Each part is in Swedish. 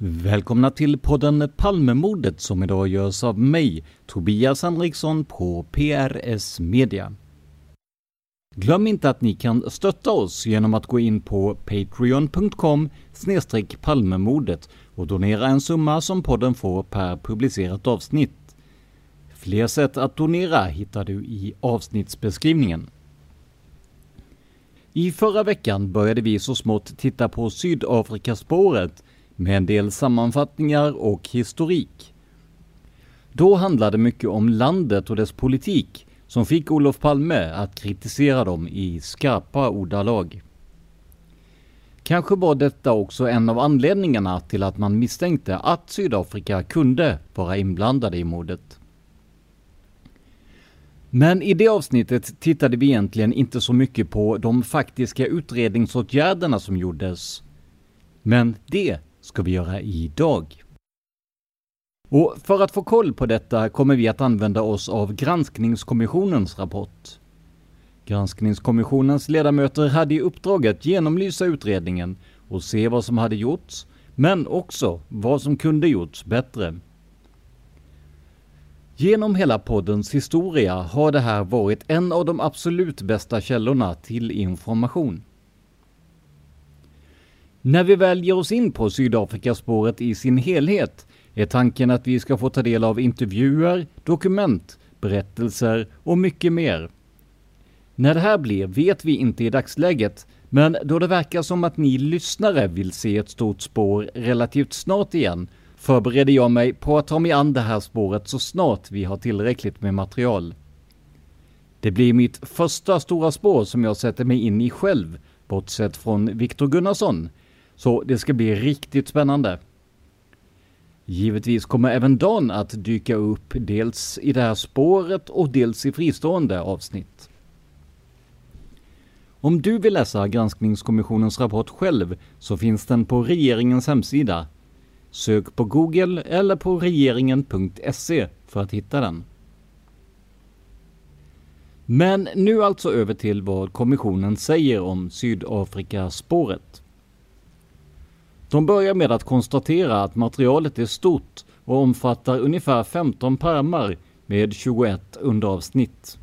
Välkomna till podden Palmemordet som idag görs av mig, Tobias Henriksson på PRS Media. Glöm inte att ni kan stötta oss genom att gå in på patreon.com palmemordet och donera en summa som podden får per publicerat avsnitt. Fler sätt att donera hittar du i avsnittsbeskrivningen. I förra veckan började vi så smått titta på Sydafrikaspåret med en del sammanfattningar och historik. Då handlade det mycket om landet och dess politik som fick Olof Palme att kritisera dem i skarpa ordalag. Kanske var detta också en av anledningarna till att man misstänkte att Sydafrika kunde vara inblandade i mordet. Men i det avsnittet tittade vi egentligen inte så mycket på de faktiska utredningsåtgärderna som gjordes. Men det ska vi göra idag. Och för att få koll på detta kommer vi att använda oss av Granskningskommissionens rapport. Granskningskommissionens ledamöter hade i uppdrag att genomlysa utredningen och se vad som hade gjorts, men också vad som kunde gjorts bättre. Genom hela poddens historia har det här varit en av de absolut bästa källorna till information. När vi väl ger oss in på Sydafrikaspåret i sin helhet är tanken att vi ska få ta del av intervjuer, dokument, berättelser och mycket mer. När det här blir vet vi inte i dagsläget, men då det verkar som att ni lyssnare vill se ett stort spår relativt snart igen förbereder jag mig på att ta mig an det här spåret så snart vi har tillräckligt med material. Det blir mitt första stora spår som jag sätter mig in i själv, bortsett från Viktor Gunnarsson, så det ska bli riktigt spännande. Givetvis kommer även Dan att dyka upp dels i det här spåret och dels i fristående avsnitt. Om du vill läsa Granskningskommissionens rapport själv så finns den på regeringens hemsida. Sök på Google eller på regeringen.se för att hitta den. Men nu alltså över till vad kommissionen säger om Sydafrikaspåret. De börjar med att konstatera att materialet är stort och omfattar ungefär 15 pärmar med 21 underavsnitt.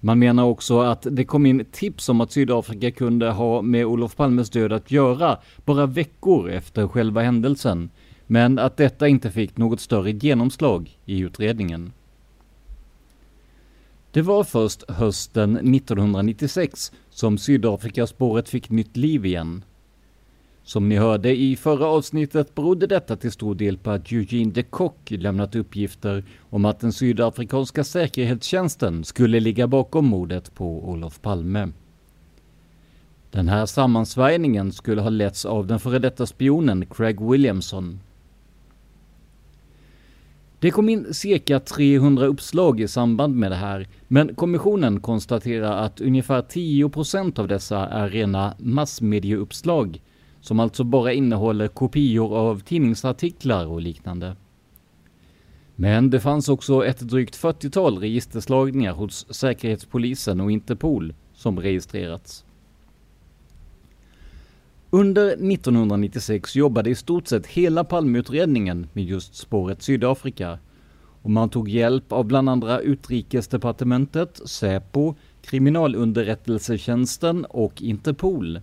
Man menar också att det kom in tips om att Sydafrika kunde ha med Olof Palmes död att göra bara veckor efter själva händelsen, men att detta inte fick något större genomslag i utredningen. Det var först hösten 1996 som Sydafrikaspåret fick nytt liv igen. Som ni hörde i förra avsnittet berodde detta till stor del på att Eugene de Kock lämnat uppgifter om att den sydafrikanska säkerhetstjänsten skulle ligga bakom mordet på Olof Palme. Den här sammansvärjningen skulle ha letts av den före detta spionen Craig Williamson. Det kom in cirka 300 uppslag i samband med det här, men kommissionen konstaterar att ungefär 10% av dessa är rena massmedieuppslag som alltså bara innehåller kopior av tidningsartiklar och liknande. Men det fanns också ett drygt 40-tal registerslagningar hos Säkerhetspolisen och Interpol som registrerats. Under 1996 jobbade i stort sett hela Palmeutredningen med just spåret Sydafrika och man tog hjälp av bland andra Utrikesdepartementet, Säpo, Kriminalunderrättelsetjänsten och Interpol.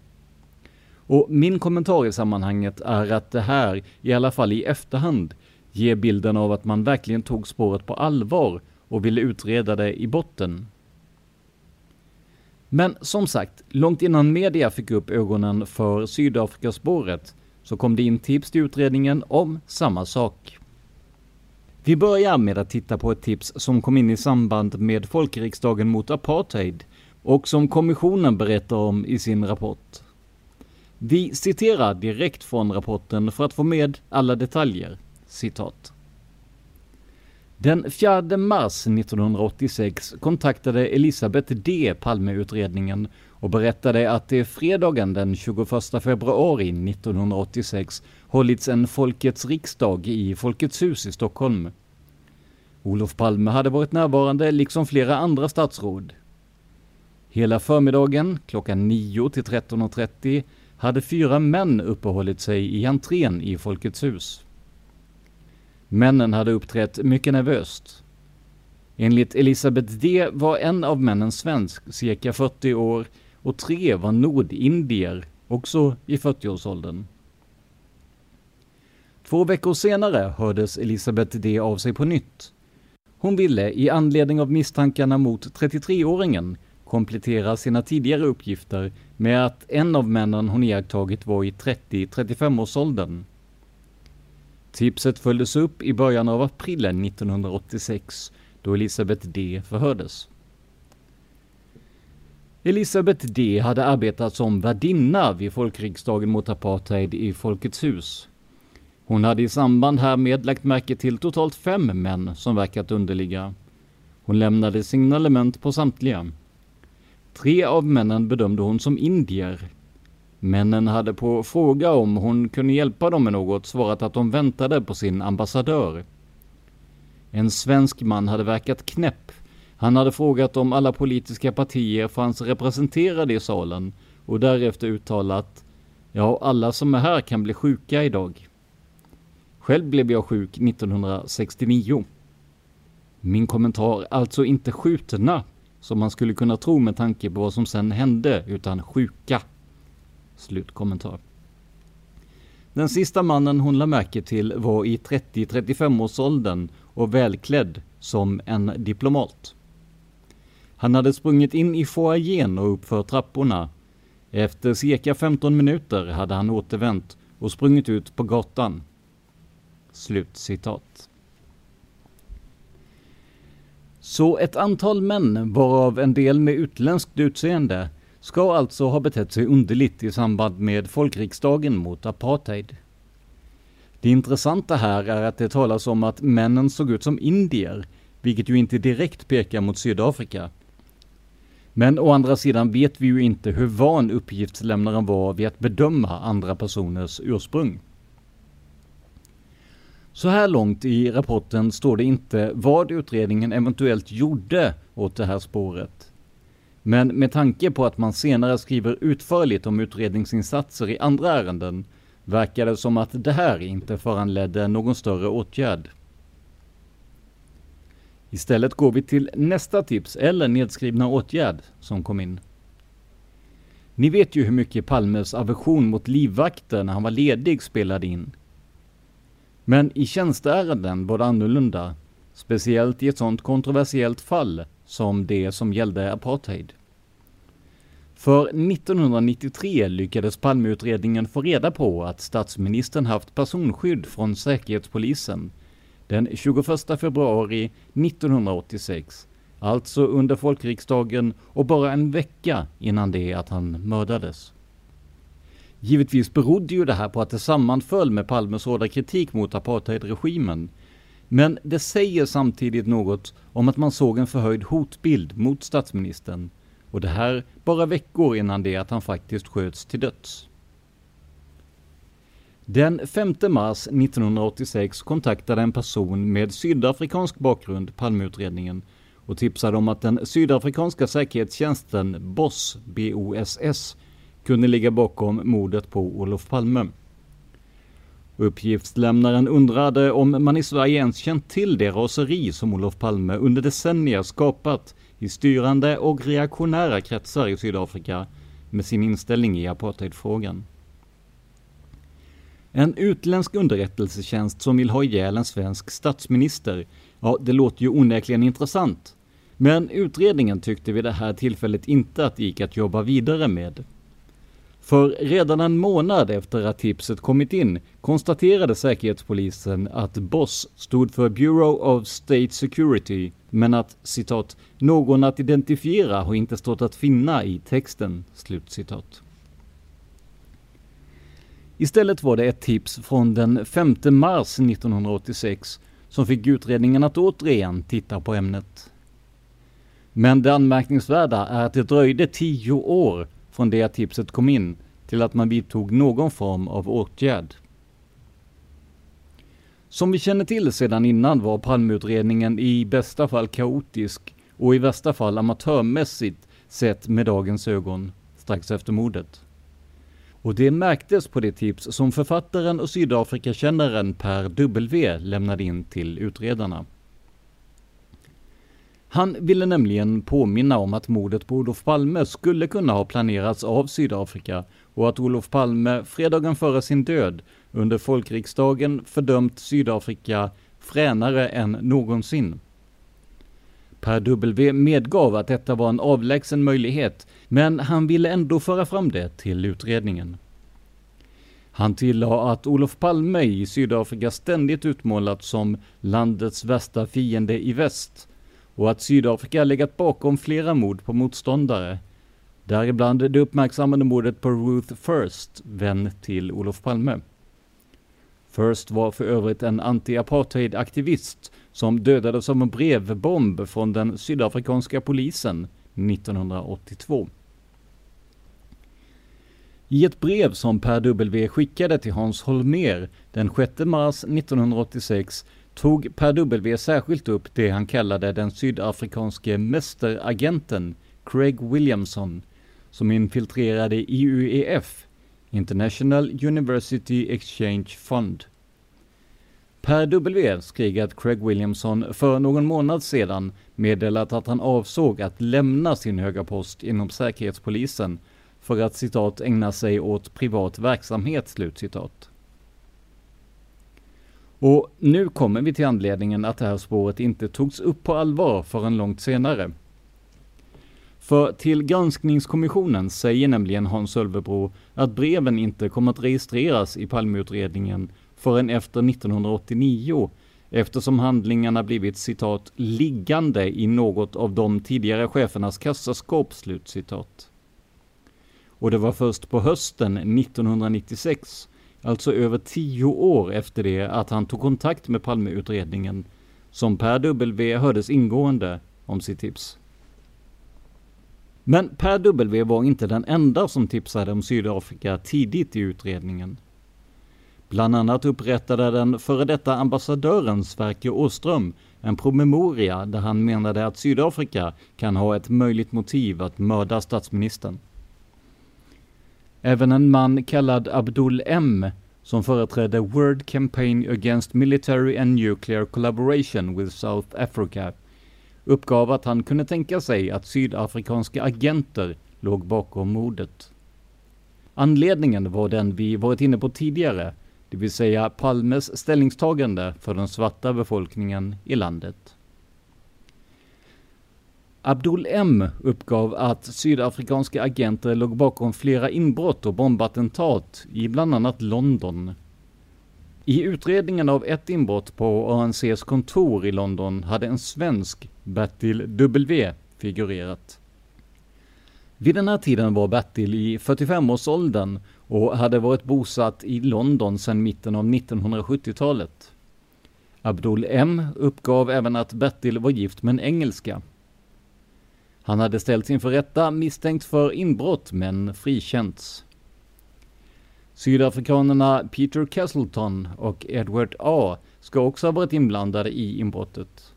Och min kommentar i sammanhanget är att det här, i alla fall i efterhand, ger bilden av att man verkligen tog spåret på allvar och ville utreda det i botten. Men som sagt, långt innan media fick upp ögonen för Sydafrikaspåret så kom det in tips till utredningen om samma sak. Vi börjar med att titta på ett tips som kom in i samband med folkriksdagen mot apartheid och som kommissionen berättar om i sin rapport. Vi citerar direkt från rapporten för att få med alla detaljer. Citat. Den 4 mars 1986 kontaktade Elisabeth D Palmeutredningen och berättade att det fredagen den 21 februari 1986 hållits en Folkets riksdag i Folkets hus i Stockholm. Olof Palme hade varit närvarande liksom flera andra statsråd. Hela förmiddagen, klockan 9 till 13.30, hade fyra män uppehållit sig i entrén i Folkets hus. Männen hade uppträtt mycket nervöst. Enligt Elisabeth D var en av männen svensk, cirka 40 år, och tre var nordindier, också i 40-årsåldern. Två veckor senare hördes Elisabeth D av sig på nytt. Hon ville, i anledning av misstankarna mot 33-åringen, kompletterar sina tidigare uppgifter med att en av männen hon iakttagit var i 30-35 årsåldern. Tipset följdes upp i början av april 1986 då Elisabeth D förhördes. Elisabeth D hade arbetat som värdinna vid folkriksdagen mot apartheid i Folkets hus. Hon hade i samband härmed lagt märke till totalt fem män som verkat underliga. Hon lämnade signalement på samtliga. Tre av männen bedömde hon som indier. Männen hade på fråga om hon kunde hjälpa dem med något svarat att de väntade på sin ambassadör. En svensk man hade verkat knäpp. Han hade frågat om alla politiska partier fanns representerade i salen och därefter uttalat Ja, alla som är här kan bli sjuka idag. Själv blev jag sjuk 1969. Min kommentar, alltså inte skjutna, som man skulle kunna tro med tanke på vad som sen hände, utan sjuka. Slutkommentar. Den sista mannen hon lade märke till var i 30-35 års åldern och välklädd som en diplomat. Han hade sprungit in i foajén och uppför trapporna. Efter cirka 15 minuter hade han återvänt och sprungit ut på gatan. Slutcitat. Så ett antal män, varav en del med utländskt utseende, ska alltså ha betett sig underligt i samband med folkriksdagen mot apartheid. Det intressanta här är att det talas om att männen såg ut som indier, vilket ju inte direkt pekar mot Sydafrika. Men å andra sidan vet vi ju inte hur van uppgiftslämnaren var vid att bedöma andra personers ursprung. Så här långt i rapporten står det inte vad utredningen eventuellt gjorde åt det här spåret. Men med tanke på att man senare skriver utförligt om utredningsinsatser i andra ärenden verkar det som att det här inte föranledde någon större åtgärd. Istället går vi till nästa tips eller nedskrivna åtgärd som kom in. Ni vet ju hur mycket Palmes aversion mot livvakter när han var ledig spelade in. Men i tjänsteärenden var det annorlunda, speciellt i ett sådant kontroversiellt fall som det som gällde apartheid. För 1993 lyckades Palmeutredningen få reda på att statsministern haft personskydd från Säkerhetspolisen den 21 februari 1986, alltså under folkriksdagen och bara en vecka innan det att han mördades. Givetvis berodde ju det här på att det sammanföll med Palmes hårda kritik mot apartheidregimen. Men det säger samtidigt något om att man såg en förhöjd hotbild mot statsministern. Och det här bara veckor innan det att han faktiskt sköts till döds. Den 5 mars 1986 kontaktade en person med sydafrikansk bakgrund Palmeutredningen och tipsade om att den sydafrikanska säkerhetstjänsten BOSS, BOSS, kunde ligga bakom mordet på Olof Palme. Uppgiftslämnaren undrade om man i Sverige ens känt till det raseri som Olof Palme under decennier skapat i styrande och reaktionära kretsar i Sydafrika med sin inställning i apartheidfrågan. En utländsk underrättelsetjänst som vill ha ihjäl en svensk statsminister, ja, det låter ju onekligen intressant. Men utredningen tyckte vid det här tillfället inte att det gick att jobba vidare med. För redan en månad efter att tipset kommit in konstaterade Säkerhetspolisen att BOSS stod för Bureau of State Security, men att citat, ”någon att identifiera har inte stått att finna i texten”. Slutcitat. Istället var det ett tips från den 5 mars 1986 som fick utredningen att återigen titta på ämnet. Men det anmärkningsvärda är att det dröjde tio år från det att tipset kom in till att man vidtog någon form av åtgärd. Som vi känner till sedan innan var Palmeutredningen i bästa fall kaotisk och i värsta fall amatörmässigt sett med dagens ögon strax efter mordet. Och det märktes på det tips som författaren och Sydafrikakännaren Per W lämnade in till utredarna. Han ville nämligen påminna om att mordet på Olof Palme skulle kunna ha planerats av Sydafrika och att Olof Palme fredagen före sin död under folkriksdagen fördömt Sydafrika fränare än någonsin. Per W medgav att detta var en avlägsen möjlighet, men han ville ändå föra fram det till utredningen. Han tillade att Olof Palme i Sydafrika ständigt utmålats som landets värsta fiende i väst och att Sydafrika legat bakom flera mord på motståndare, däribland det uppmärksammade mordet på Ruth First, vän till Olof Palme. First var för övrigt en anti-apartheid-aktivist som dödades av en brevbomb från den sydafrikanska polisen 1982. I ett brev som Per W skickade till Hans Holmer den 6 mars 1986 tog Per W särskilt upp det han kallade den sydafrikanske mästeragenten Craig Williamson som infiltrerade IUEF, International University Exchange Fund. Per W skrev att Craig Williamson för någon månad sedan meddelat att han avsåg att lämna sin höga post inom Säkerhetspolisen för att citat ägna sig åt privat verksamhet. Slutcitat. Och nu kommer vi till anledningen att det här spåret inte togs upp på allvar förrän långt senare. För till granskningskommissionen säger nämligen Hans Ölvebro att breven inte kommer att registreras i Palmeutredningen förrän efter 1989 eftersom handlingarna blivit citat liggande i något av de tidigare chefernas kassaskåp. Slutcitat. Och det var först på hösten 1996 alltså över tio år efter det att han tog kontakt med Palmeutredningen, som Per W hördes ingående om sitt tips. Men Per W var inte den enda som tipsade om Sydafrika tidigt i utredningen. Bland annat upprättade den före detta ambassadören Sverker Åström en promemoria där han menade att Sydafrika kan ha ett möjligt motiv att mörda statsministern. Även en man kallad Abdul M som företrädde World Campaign Against Military and Nuclear Collaboration with South Africa uppgav att han kunde tänka sig att sydafrikanska agenter låg bakom mordet. Anledningen var den vi varit inne på tidigare, det vill säga Palmes ställningstagande för den svarta befolkningen i landet. Abdul M uppgav att sydafrikanska agenter låg bakom flera inbrott och bombattentat i bland annat London. I utredningen av ett inbrott på ANCs kontor i London hade en svensk, Bertil W, figurerat. Vid den här tiden var Bertil i 45-årsåldern och hade varit bosatt i London sedan mitten av 1970-talet. Abdul M uppgav även att Bertil var gift med en engelska. Han hade ställts inför rätta misstänkt för inbrott men frikänts. Sydafrikanerna Peter Castleton och Edward A ska också ha varit inblandade i inbrottet.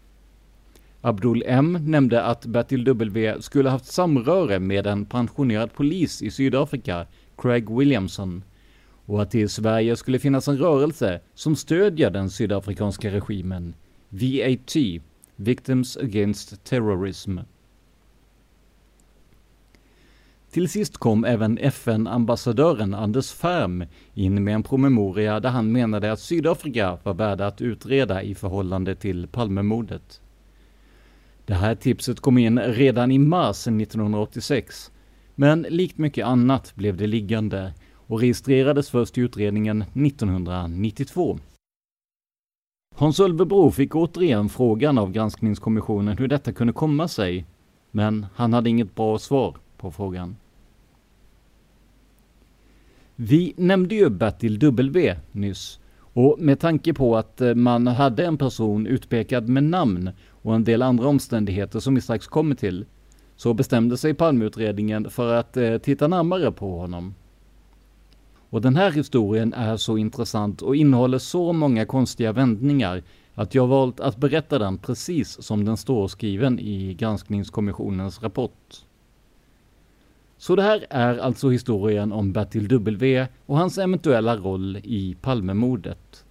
Abdul M nämnde att Bertil W skulle haft samröre med en pensionerad polis i Sydafrika, Craig Williamson, och att det i Sverige skulle finnas en rörelse som stödjer den sydafrikanska regimen, VAT, Victims Against Terrorism. Till sist kom även FN-ambassadören Anders Färm in med en promemoria där han menade att Sydafrika var värda att utreda i förhållande till Palmemordet. Det här tipset kom in redan i mars 1986, men likt mycket annat blev det liggande och registrerades först i utredningen 1992. Hans Ölvebro fick återigen frågan av granskningskommissionen hur detta kunde komma sig, men han hade inget bra svar på frågan. Vi nämnde ju Bertil W nyss och med tanke på att eh, man hade en person utpekad med namn och en del andra omständigheter som vi strax kommer till så bestämde sig Palmeutredningen för att eh, titta närmare på honom. Och den här historien är så intressant och innehåller så många konstiga vändningar att jag valt att berätta den precis som den står skriven i granskningskommissionens rapport. Så det här är alltså historien om Bertil W och hans eventuella roll i Palmemordet.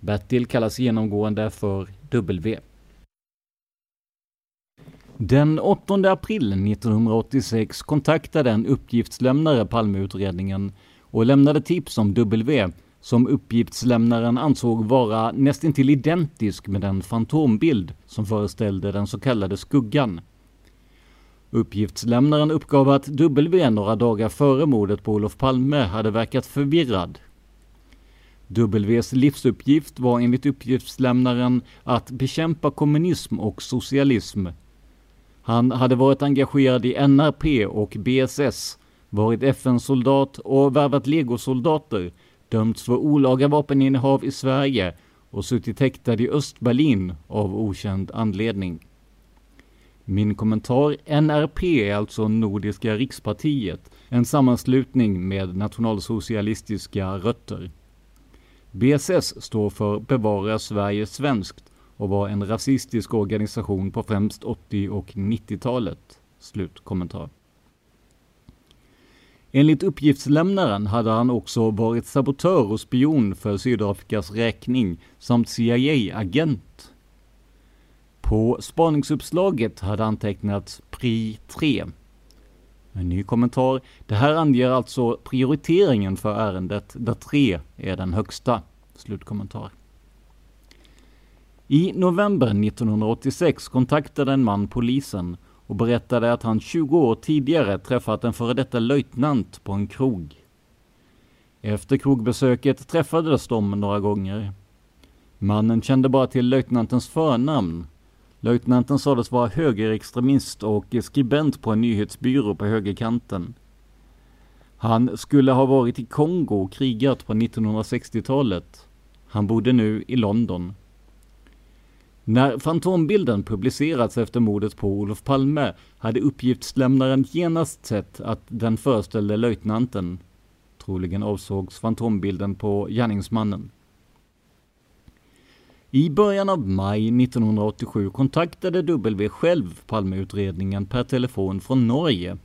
Bertil kallas genomgående för W. Den 8 april 1986 kontaktade en uppgiftslämnare Palmeutredningen och lämnade tips om W som uppgiftslämnaren ansåg vara nästintill identisk med den fantombild som föreställde den så kallade skuggan. Uppgiftslämnaren uppgav att W några dagar före mordet på Olof Palme hade verkat förvirrad. Ws livsuppgift var enligt uppgiftslämnaren att bekämpa kommunism och socialism. Han hade varit engagerad i NRP och BSS, varit FN-soldat och värvat legosoldater, dömts för olaga vapeninnehav i Sverige och suttit häktad i Östberlin av okänd anledning. Min kommentar NRP är alltså Nordiska rikspartiet, en sammanslutning med nationalsocialistiska rötter. BSS står för Bevara Sverige svenskt och var en rasistisk organisation på främst 80 och 90-talet. Slutkommentar. Enligt uppgiftslämnaren hade han också varit sabotör och spion för Sydafrikas räkning samt CIA-agent. På spaningsuppslaget hade antecknats PRI 3. En ny kommentar. Det här anger alltså prioriteringen för ärendet där 3 är den högsta. Slutkommentar. I november 1986 kontaktade en man polisen och berättade att han 20 år tidigare träffat en före detta löjtnant på en krog. Efter krogbesöket träffades de några gånger. Mannen kände bara till löjtnantens förnamn Löjtnanten sades vara högerextremist och skribent på en nyhetsbyrå på högerkanten. Han skulle ha varit i Kongo och krigat på 1960-talet. Han bodde nu i London. När fantombilden publicerats efter mordet på Olof Palme hade uppgiftslämnaren genast sett att den föreställde löjtnanten. Troligen avsågs fantombilden på gärningsmannen. I början av maj 1987 kontaktade W själv Palmeutredningen per telefon från Norge.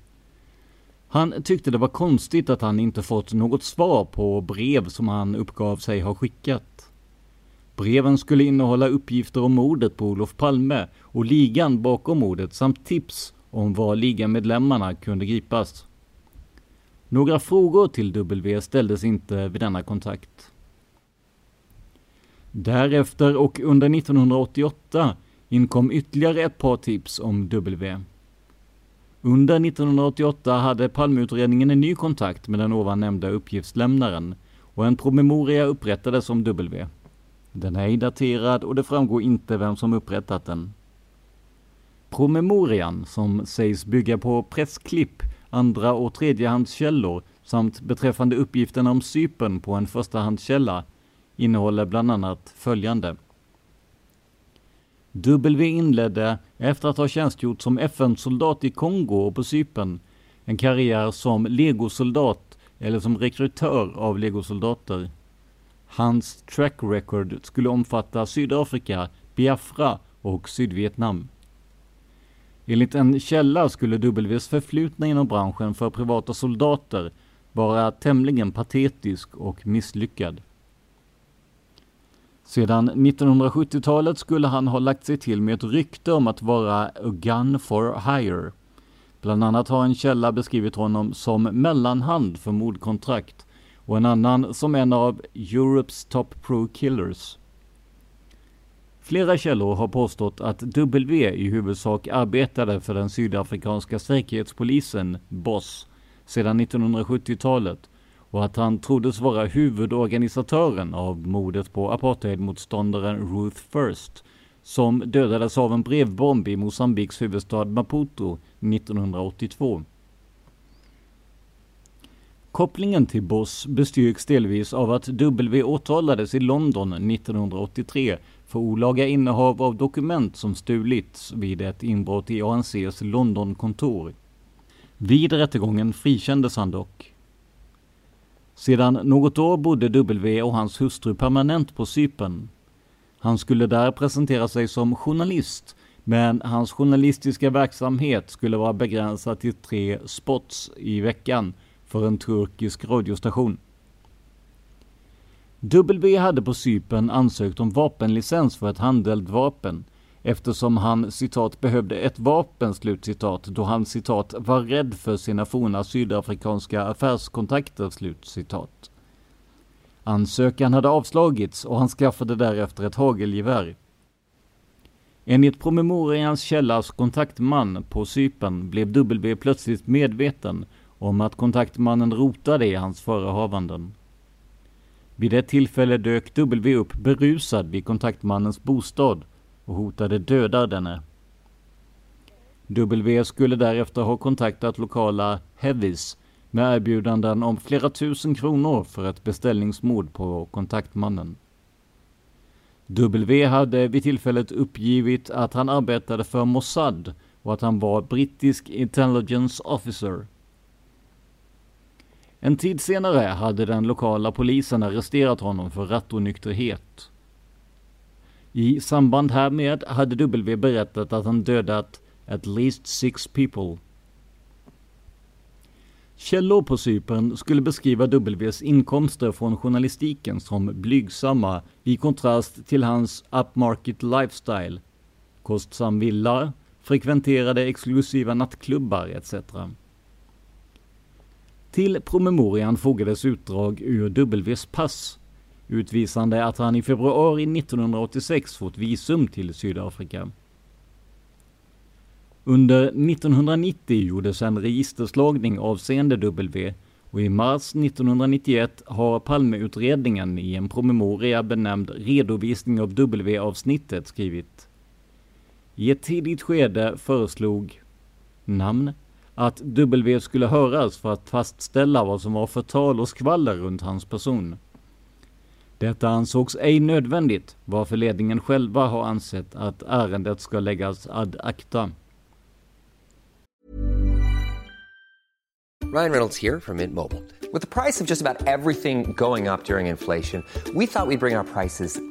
Han tyckte det var konstigt att han inte fått något svar på brev som han uppgav sig ha skickat. Breven skulle innehålla uppgifter om mordet på Olof Palme och ligan bakom mordet samt tips om var ligamedlemmarna kunde gripas. Några frågor till W ställdes inte vid denna kontakt. Därefter och under 1988 inkom ytterligare ett par tips om W. Under 1988 hade Palmeutredningen en ny kontakt med den ovan nämnda uppgiftslämnaren och en promemoria upprättades om W. Den är ej daterad och det framgår inte vem som upprättat den. Promemorian, som sägs bygga på pressklipp, andra och tredjehandskällor samt beträffande uppgifterna om Cypern på en förstahandskälla, innehåller bland annat följande. W inledde, efter att ha tjänstgjort som FN-soldat i Kongo och på Cypern, en karriär som legosoldat eller som rekrytör av legosoldater. Hans track record skulle omfatta Sydafrika, Biafra och Sydvietnam. Enligt en källa skulle Ws förflutna inom branschen för privata soldater vara tämligen patetisk och misslyckad. Sedan 1970-talet skulle han ha lagt sig till med ett rykte om att vara a gun for hire. Bland annat har en källa beskrivit honom som mellanhand för mordkontrakt och en annan som en av Europes top pro killers. Flera källor har påstått att W i huvudsak arbetade för den sydafrikanska säkerhetspolisen, BOSS, sedan 1970-talet och att han troddes vara huvudorganisatören av mordet på apartheidmotståndaren Ruth First, som dödades av en brevbomb i Mosambiks huvudstad Maputo 1982. Kopplingen till Boss bestyrks delvis av att W åtalades i London 1983 för olaga innehav av dokument som stulits vid ett inbrott i ANCs Londonkontor. Vid rättegången frikändes han dock. Sedan något år bodde W och hans hustru permanent på Cypern. Han skulle där presentera sig som journalist, men hans journalistiska verksamhet skulle vara begränsad till tre spots i veckan för en turkisk radiostation. W hade på Cypern ansökt om vapenlicens för ett handeldvapen eftersom han citat behövde ett vapen slutcitat då han citat var rädd för sina forna sydafrikanska affärskontakter slutcitat. Ansökan hade avslagits och han skaffade därefter ett hagelgevär. Enligt promemorians källas kontaktman på Cypern blev W plötsligt medveten om att kontaktmannen rotade i hans förehavanden. Vid ett tillfälle dök W upp berusad vid kontaktmannens bostad och hotade döda denne. W skulle därefter ha kontaktat lokala Heavies med erbjudanden om flera tusen kronor för ett beställningsmord på kontaktmannen. W hade vid tillfället uppgivit att han arbetade för Mossad och att han var brittisk intelligence officer. En tid senare hade den lokala polisen arresterat honom för rattonykterhet. I samband härmed hade W berättat att han dödat at least six people. Källor på Cypern skulle beskriva Ws inkomster från journalistiken som blygsamma i kontrast till hans upmarket lifestyle. Kostsam villa, frekventerade exklusiva nattklubbar etc. Till promemorian fogades utdrag ur Ws pass utvisande att han i februari 1986 fått visum till Sydafrika. Under 1990 gjordes en registerslagning avseende W och i mars 1991 har Palmeutredningen i en promemoria benämnd Redovisning av W-avsnittet skrivit I ett tidigt skede föreslog namn att W skulle höras för att fastställa vad som var förtal och skvaller runt hans person. Detta ansågs ej nödvändigt, varför ledningen själva har ansett att ärendet ska läggas ad acta. Ryan Reynolds här från Mint Mobile. Med priset på nästan allt just går upp under inflationen, trodde vi att vi skulle bring våra priser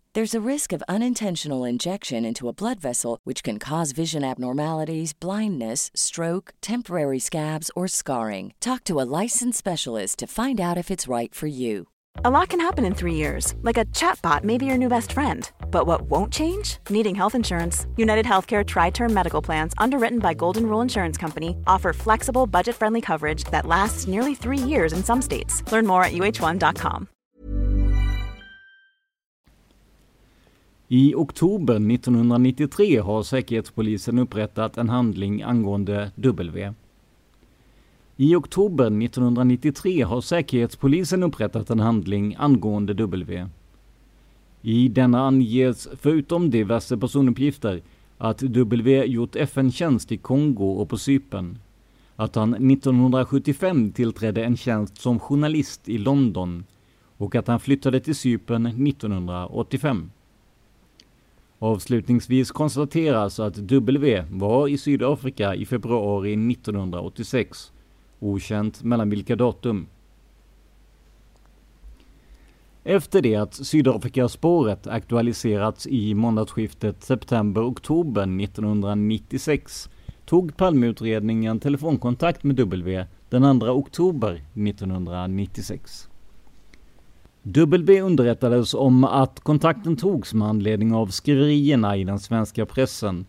There's a risk of unintentional injection into a blood vessel, which can cause vision abnormalities, blindness, stroke, temporary scabs, or scarring. Talk to a licensed specialist to find out if it's right for you. A lot can happen in three years, like a chatbot may be your new best friend. But what won't change? Needing health insurance. United Healthcare Tri Term Medical Plans, underwritten by Golden Rule Insurance Company, offer flexible, budget friendly coverage that lasts nearly three years in some states. Learn more at uh1.com. I oktober 1993 har Säkerhetspolisen upprättat en handling angående W. I oktober 1993 har Säkerhetspolisen upprättat en handling angående W. I denna anges, förutom diverse personuppgifter, att W gjort FN-tjänst i Kongo och på Cypern. Att han 1975 tillträdde en tjänst som journalist i London och att han flyttade till Cypern 1985. Avslutningsvis konstateras alltså att W var i Sydafrika i februari 1986 Okänt mellan vilka datum. Efter det att Sydafrikaspåret aktualiserats i månadsskiftet september-oktober 1996 tog Palmeutredningen telefonkontakt med W den 2 oktober 1996. W underrättades om att kontakten togs med anledning av skriverierna i den svenska pressen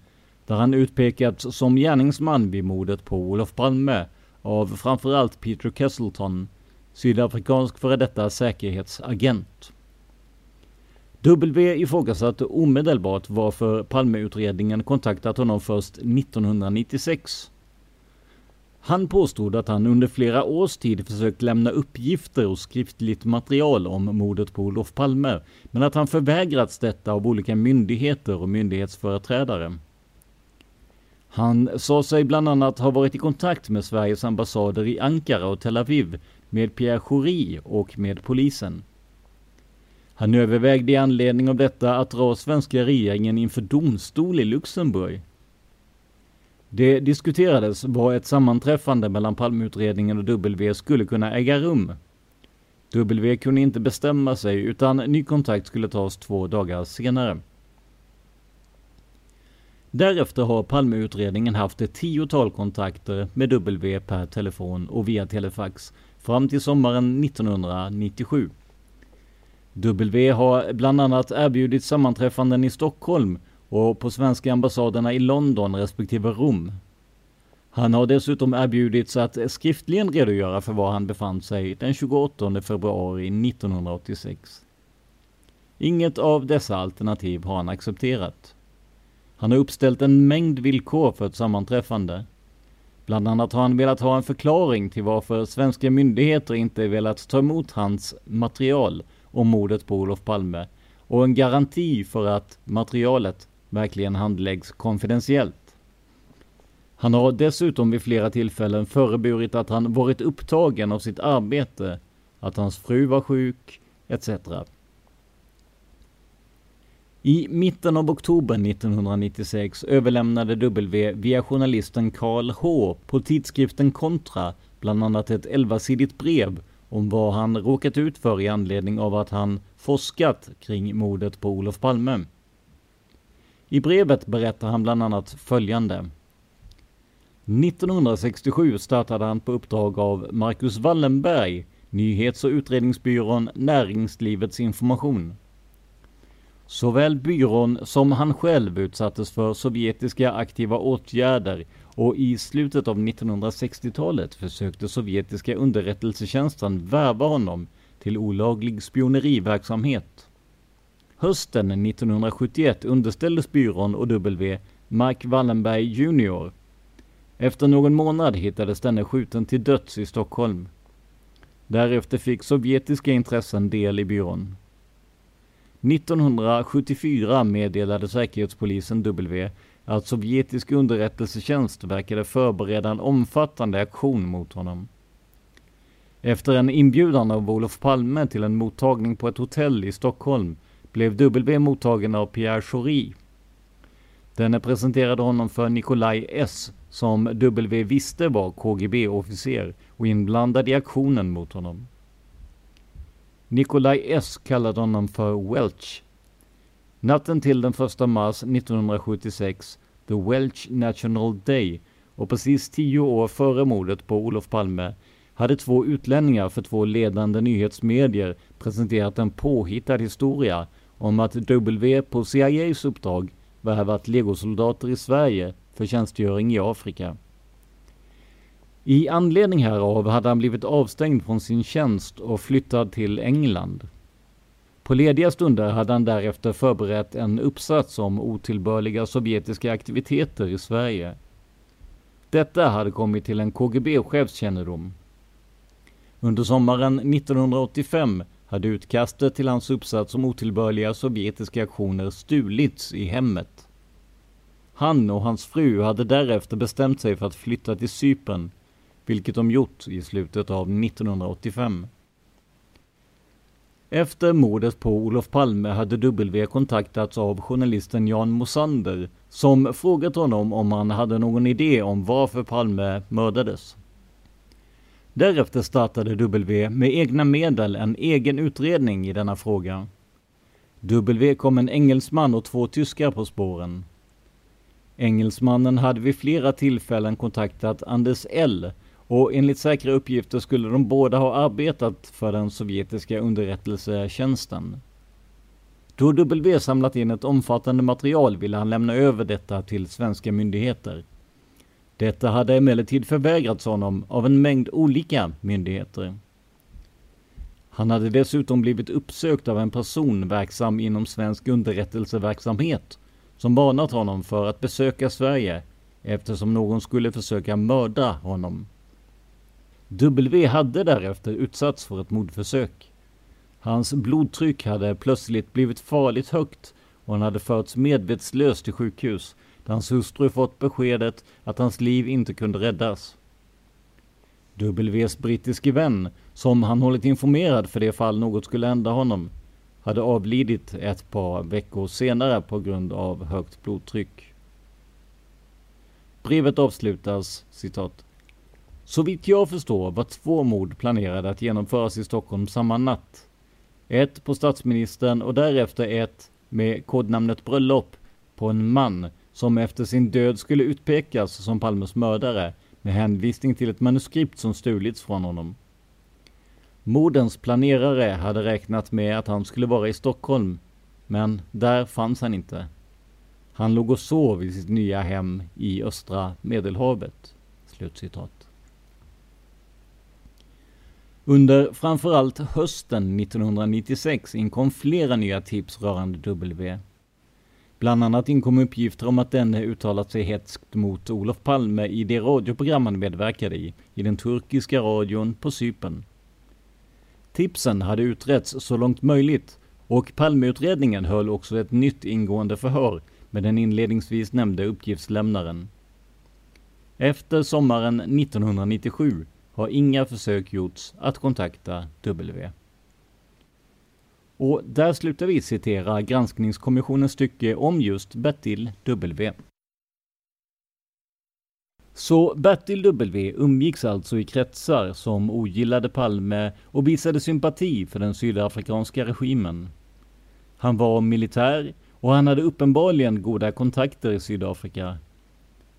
där han utpekats som gärningsman vid mordet på Olof Palme av framförallt Peter Kesselton, sydafrikansk före detta säkerhetsagent. W ifrågasatte omedelbart varför Palmeutredningen kontaktat honom först 1996. Han påstod att han under flera års tid försökt lämna uppgifter och skriftligt material om mordet på Olof Palme, men att han förvägrats detta av olika myndigheter och myndighetsföreträdare. Han sa sig bland annat ha varit i kontakt med Sveriges ambassader i Ankara och Tel Aviv, med Pierre Schori och med polisen. Han övervägde i anledning av detta att dra svenska regeringen inför domstol i Luxemburg. Det diskuterades vad ett sammanträffande mellan Palmeutredningen och W skulle kunna äga rum. W kunde inte bestämma sig utan ny kontakt skulle tas två dagar senare. Därefter har Palmeutredningen haft ett tiotal kontakter med W per telefon och via telefax fram till sommaren 1997. W har bland annat erbjudit sammanträffanden i Stockholm och på svenska ambassaderna i London respektive Rom. Han har dessutom erbjudits att skriftligen redogöra för var han befann sig den 28 februari 1986. Inget av dessa alternativ har han accepterat. Han har uppställt en mängd villkor för ett sammanträffande. Bland annat har han velat ha en förklaring till varför svenska myndigheter inte velat ta emot hans material om mordet på Olof Palme och en garanti för att materialet verkligen handläggs konfidentiellt. Han har dessutom vid flera tillfällen föreburit att han varit upptagen av sitt arbete, att hans fru var sjuk, etc. I mitten av oktober 1996 överlämnade W via journalisten Karl H på tidskriften Kontra bland annat ett 11-sidigt brev om vad han råkat ut för i anledning av att han forskat kring mordet på Olof Palme. I brevet berättar han bland annat följande. 1967 startade han på uppdrag av Marcus Wallenberg, nyhets och utredningsbyrån Näringslivets information. Såväl byrån som han själv utsattes för sovjetiska aktiva åtgärder och i slutet av 1960-talet försökte sovjetiska underrättelsetjänsten värva honom till olaglig spioneriverksamhet. Hösten 1971 underställdes byrån och W Mike Wallenberg Jr. Efter någon månad hittades denne skjuten till döds i Stockholm. Därefter fick sovjetiska intressen del i byrån. 1974 meddelade säkerhetspolisen W att sovjetisk underrättelsetjänst verkade förbereda en omfattande aktion mot honom. Efter en inbjudan av Olof Palme till en mottagning på ett hotell i Stockholm blev W mottagen av Pierre Schori. Denne presenterade honom för Nikolaj S som W visste var KGB-officer och inblandad i aktionen mot honom. Nikolaj S kallade honom för Welch. Natten till den 1 mars 1976, The Welch National Day, och precis tio år före mordet på Olof Palme, hade två utlänningar för två ledande nyhetsmedier presenterat en påhittad historia om att W på CIAs uppdrag värvat legosoldater i Sverige för tjänstgöring i Afrika. I anledning härav hade han blivit avstängd från sin tjänst och flyttad till England. På lediga stunder hade han därefter förberett en uppsats om otillbörliga sovjetiska aktiviteter i Sverige. Detta hade kommit till en KGB-chefs kännedom. Under sommaren 1985 hade utkastet till hans uppsats om otillbörliga sovjetiska aktioner stulits i hemmet. Han och hans fru hade därefter bestämt sig för att flytta till Cypern, vilket de gjort i slutet av 1985. Efter mordet på Olof Palme hade W kontaktats av journalisten Jan Mosander som frågat honom om han hade någon idé om varför Palme mördades. Därefter startade W med egna medel en egen utredning i denna fråga. W kom en engelsman och två tyskar på spåren. Engelsmannen hade vid flera tillfällen kontaktat Anders L och enligt säkra uppgifter skulle de båda ha arbetat för den sovjetiska underrättelsetjänsten. Då W samlat in ett omfattande material ville han lämna över detta till svenska myndigheter. Detta hade emellertid förvägrats honom av en mängd olika myndigheter. Han hade dessutom blivit uppsökt av en person verksam inom svensk underrättelseverksamhet som varnat honom för att besöka Sverige eftersom någon skulle försöka mörda honom. W hade därefter utsatts för ett mordförsök. Hans blodtryck hade plötsligt blivit farligt högt och han hade förts medvetslös till sjukhus där hans hustru fått beskedet att hans liv inte kunde räddas. Ws brittiske vän, som han hållit informerad för det fall något skulle hända honom, hade avlidit ett par veckor senare på grund av högt blodtryck. Brevet avslutas citat. Så vitt jag förstår var två mord planerade att genomföras i Stockholm samma natt. Ett på statsministern och därefter ett med kodnamnet Bröllop på en man som efter sin död skulle utpekas som Palmes mördare med hänvisning till ett manuskript som stulits från honom. Mordens planerare hade räknat med att han skulle vara i Stockholm, men där fanns han inte. Han låg och sov i sitt nya hem i östra Medelhavet." Slutcitat. Under framförallt hösten 1996 inkom flera nya tips rörande W. Bland annat inkom uppgifter om att denne uttalat sig hetskt mot Olof Palme i det radioprogram han medverkade i, i den turkiska radion på Cypern. Tipsen hade utretts så långt möjligt och Palmeutredningen höll också ett nytt ingående förhör med den inledningsvis nämnde uppgiftslämnaren. Efter sommaren 1997 har inga försök gjorts att kontakta W. Och där slutar vi citera granskningskommissionens stycke om just Bertil W. Så Bertil W umgicks alltså i kretsar som ogillade Palme och visade sympati för den sydafrikanska regimen. Han var militär och han hade uppenbarligen goda kontakter i Sydafrika.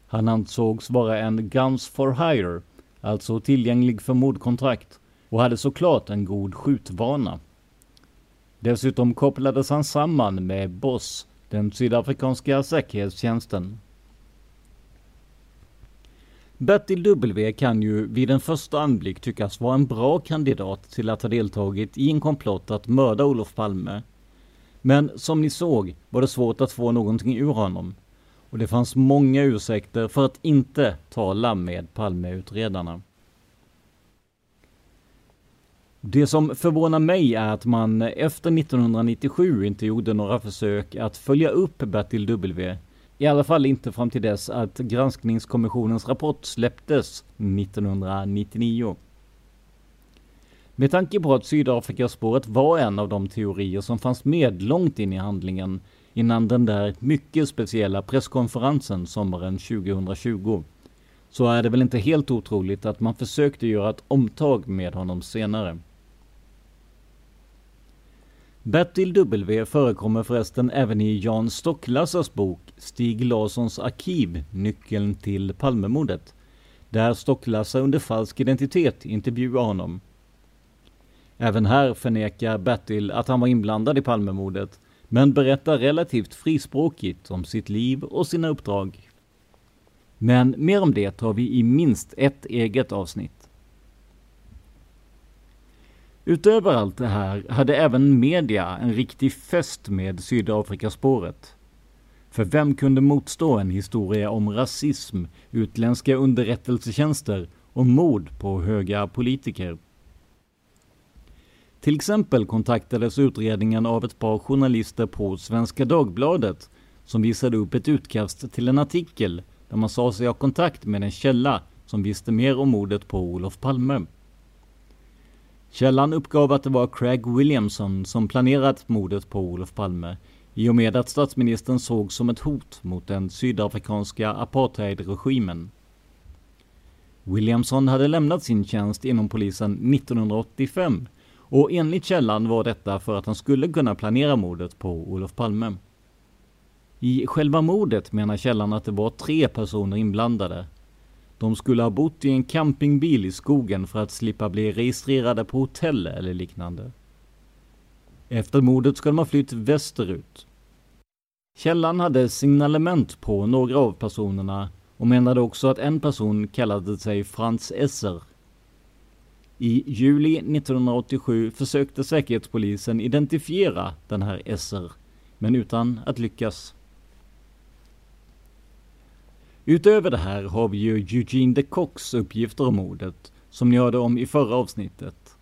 Han ansågs vara en guns for hire, alltså tillgänglig för mordkontrakt och hade såklart en god skjutvana. Dessutom kopplades han samman med BOSS, den sydafrikanska säkerhetstjänsten. Bertil W kan ju vid en första anblick tyckas vara en bra kandidat till att ha deltagit i en komplott att mörda Olof Palme. Men som ni såg var det svårt att få någonting ur honom. Och det fanns många ursäkter för att inte tala med Palmeutredarna. Det som förvånar mig är att man efter 1997 inte gjorde några försök att följa upp Bertil W. I alla fall inte fram till dess att granskningskommissionens rapport släpptes 1999. Med tanke på att Sydafrikaspåret var en av de teorier som fanns med långt in i handlingen innan den där mycket speciella presskonferensen sommaren 2020 så är det väl inte helt otroligt att man försökte göra ett omtag med honom senare. Bertil W förekommer förresten även i Jan Stocklassas bok Stig Larssons arkiv, nyckeln till Palmemordet, där Stocklassa under falsk identitet intervjuar honom. Även här förnekar Bertil att han var inblandad i Palmemordet, men berättar relativt frispråkigt om sitt liv och sina uppdrag. Men mer om det tar vi i minst ett eget avsnitt. Utöver allt det här hade även media en riktig fest med Sydafrikaspåret. För vem kunde motstå en historia om rasism, utländska underrättelsetjänster och mord på höga politiker? Till exempel kontaktades utredningen av ett par journalister på Svenska Dagbladet som visade upp ett utkast till en artikel där man sa sig ha kontakt med en källa som visste mer om mordet på Olof Palme. Källan uppgav att det var Craig Williamson som planerat mordet på Olof Palme i och med att statsministern såg som ett hot mot den sydafrikanska apartheidregimen. Williamson hade lämnat sin tjänst inom polisen 1985 och enligt källan var detta för att han skulle kunna planera mordet på Olof Palme. I själva mordet menar källan att det var tre personer inblandade de skulle ha bott i en campingbil i skogen för att slippa bli registrerade på hotell eller liknande. Efter mordet ska de ha flytt västerut. Källan hade signalement på några av personerna och menade också att en person kallade sig Franz Esser. I juli 1987 försökte Säkerhetspolisen identifiera den här Esser, men utan att lyckas. Utöver det här har vi ju Eugene de Kocks uppgifter om mordet, som ni hörde om i förra avsnittet.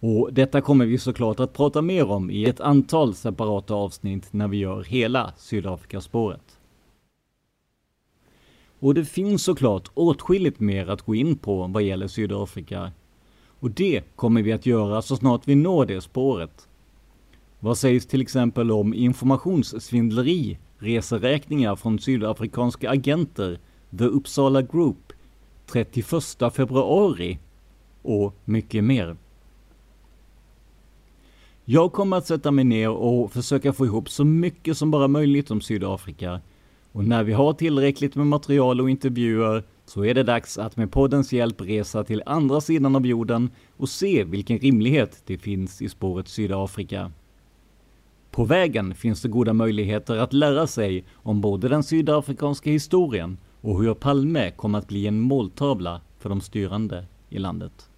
Och detta kommer vi såklart att prata mer om i ett antal separata avsnitt när vi gör hela Sydafrikaspåret. Och det finns såklart åtskilligt mer att gå in på vad gäller Sydafrika. Och det kommer vi att göra så snart vi når det spåret. Vad sägs till exempel om informationssvindleri reseräkningar från sydafrikanska agenter, The Uppsala Group, 31 februari och mycket mer. Jag kommer att sätta mig ner och försöka få ihop så mycket som bara möjligt om Sydafrika. Och när vi har tillräckligt med material och intervjuer så är det dags att med poddens hjälp resa till andra sidan av jorden och se vilken rimlighet det finns i spåret Sydafrika. På vägen finns det goda möjligheter att lära sig om både den sydafrikanska historien och hur Palme kom att bli en måltavla för de styrande i landet.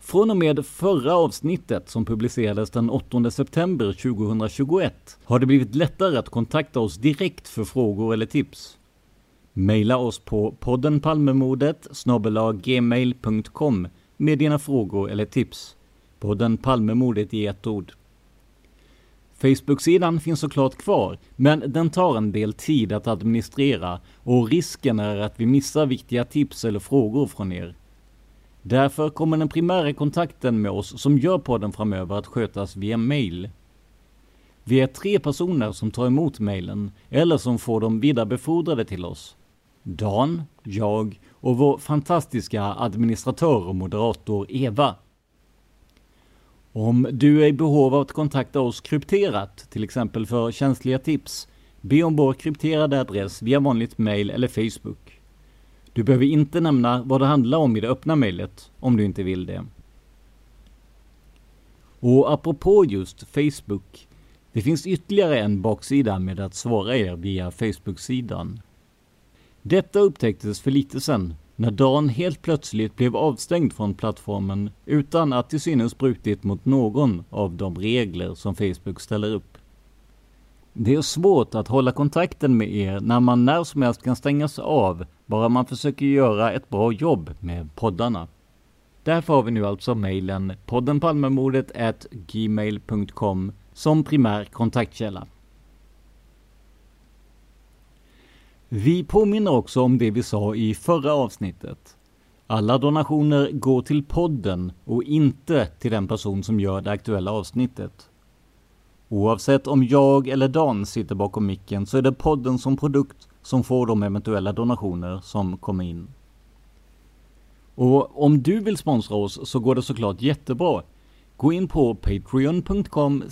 Från och med förra avsnittet som publicerades den 8 september 2021 har det blivit lättare att kontakta oss direkt för frågor eller tips. Maila oss på podden Palmemordet gmail.com med dina frågor eller tips podden Palmemordet i ett ord. Facebook-sidan finns såklart kvar, men den tar en del tid att administrera och risken är att vi missar viktiga tips eller frågor från er. Därför kommer den primära kontakten med oss som gör podden framöver att skötas via mail. Vi är tre personer som tar emot mejlen eller som får dem vidarebefordrade till oss. Dan, jag och vår fantastiska administratör och moderator Eva. Om du är i behov av att kontakta oss krypterat, till exempel för känsliga tips, be om vår krypterade adress via vanligt mail eller Facebook. Du behöver inte nämna vad det handlar om i det öppna mejlet, om du inte vill det. Och apropå just Facebook, det finns ytterligare en baksida med att svara er via Facebook-sidan. Detta upptäcktes för lite sedan när Dan helt plötsligt blev avstängd från plattformen utan att till synes brutit mot någon av de regler som Facebook ställer upp. Det är svårt att hålla kontakten med er när man när som helst kan stängas av, bara man försöker göra ett bra jobb med poddarna. Därför har vi nu alltså mejlen poddenpalmemordet gmail.com som primär kontaktkälla. Vi påminner också om det vi sa i förra avsnittet. Alla donationer går till podden och inte till den person som gör det aktuella avsnittet. Oavsett om jag eller Dan sitter bakom micken så är det podden som produkt som får de eventuella donationer som kommer in. Och om du vill sponsra oss så går det såklart jättebra. Gå in på patreon.com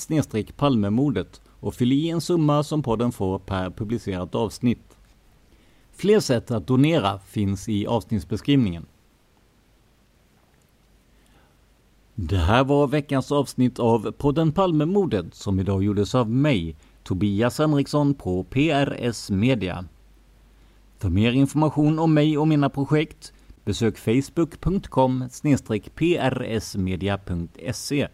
palmemordet och fyll i en summa som podden får per publicerat avsnitt. Fler sätt att donera finns i avsnittsbeskrivningen. Det här var veckans avsnitt av podden Palmemordet som idag gjordes av mig, Tobias Henriksson på PRS Media. För mer information om mig och mina projekt besök facebook.com prsmedia.se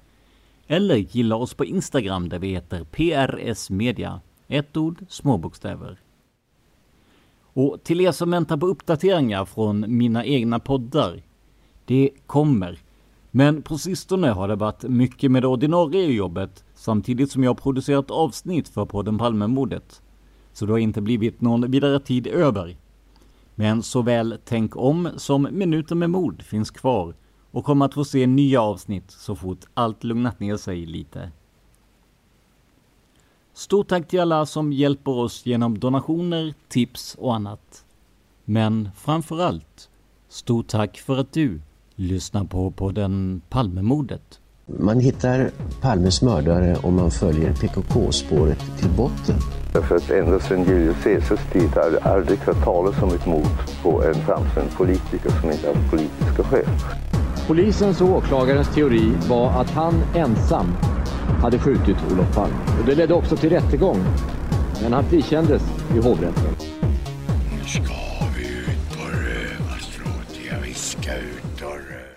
eller gilla oss på Instagram där vi heter PRS Media, Ett ord, små bokstäver. Och till er som väntar på uppdateringar från mina egna poddar. Det kommer. Men på sistone har det varit mycket med det ordinarie jobbet samtidigt som jag producerat avsnitt för podden Palmemordet. Så det har inte blivit någon vidare tid över. Men såväl Tänk om som Minuten med mord finns kvar och kommer att få se nya avsnitt så fort allt lugnat ner sig lite. Stort tack till alla som hjälper oss genom donationer, tips och annat. Men framför allt, stort tack för att du lyssnar på podden Palmemordet. Man hittar Palmes mördare om man följer PKK-spåret till botten. Därför att ända sedan Julius Caesars tid har det aldrig hört talas om ett mord på en framstående politiker som inte haft politiska skäl. Polisens och åklagarens teori var att han ensam hade skjutit Olof Palme. Och det ledde också till rättegång. Men han frikändes i hovrätten. Nu ska vi ut på rövarstråt. Ja, vi ska ut och röva.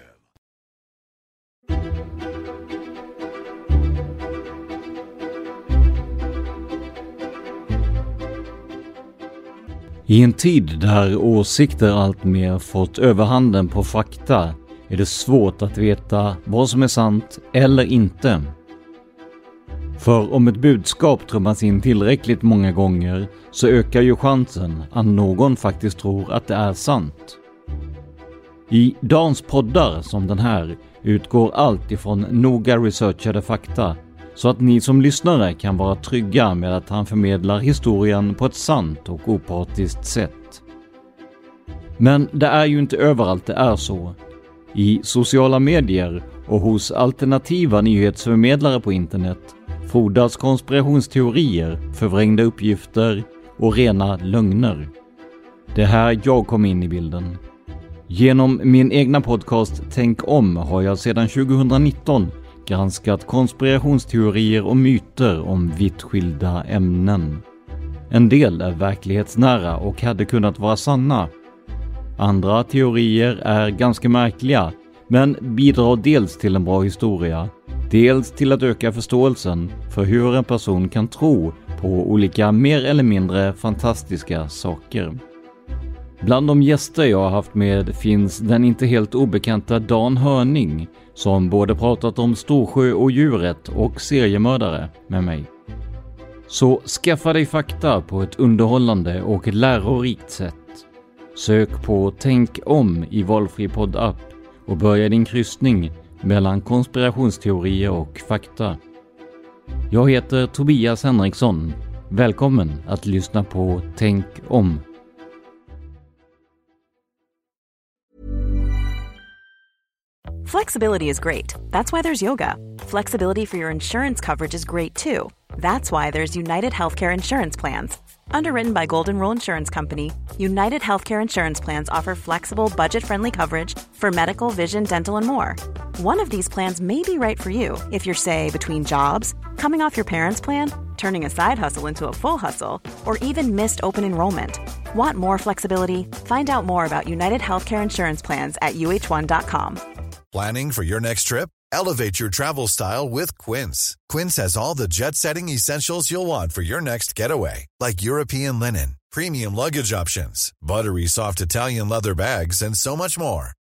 I en tid där åsikter alltmer fått överhanden på fakta är det svårt att veta vad som är sant eller inte. För om ett budskap trummas in tillräckligt många gånger så ökar ju chansen att någon faktiskt tror att det är sant. I Dans poddar som den här utgår allt ifrån noga researchade fakta så att ni som lyssnare kan vara trygga med att han förmedlar historien på ett sant och opartiskt sätt. Men det är ju inte överallt det är så. I sociala medier och hos alternativa nyhetsförmedlare på internet frodas konspirationsteorier, förvrängda uppgifter och rena lögner. Det är här jag kom in i bilden. Genom min egna podcast Tänk om har jag sedan 2019 granskat konspirationsteorier och myter om vitt skilda ämnen. En del är verklighetsnära och hade kunnat vara sanna. Andra teorier är ganska märkliga, men bidrar dels till en bra historia, dels till att öka förståelsen för hur en person kan tro på olika mer eller mindre fantastiska saker. Bland de gäster jag har haft med finns den inte helt obekanta Dan Hörning som både pratat om Storsjö och djuret och seriemördare med mig. Så skaffa dig fakta på ett underhållande och lärorikt sätt. Sök på Tänk om i valfri poddapp och börja din kryssning mellan konspirationsteorier och fakta. Jag heter Tobias Henriksson. Välkommen att lyssna på Tänk om. Flexibility is great. That's why there's yoga. Flexibility for your insurance coverage is great too. That's why there's United Healthcare Insurance Plans. Underwritten by Golden Rule Insurance Company, United Healthcare Insurance Plans offer flexible, budget friendly coverage for medical, vision, dental, and more. One of these plans may be right for you if you're, say, between jobs, coming off your parents' plan, turning a side hustle into a full hustle, or even missed open enrollment. Want more flexibility? Find out more about United Healthcare Insurance Plans at uh1.com. Planning for your next trip? Elevate your travel style with Quince. Quince has all the jet setting essentials you'll want for your next getaway, like European linen, premium luggage options, buttery soft Italian leather bags, and so much more.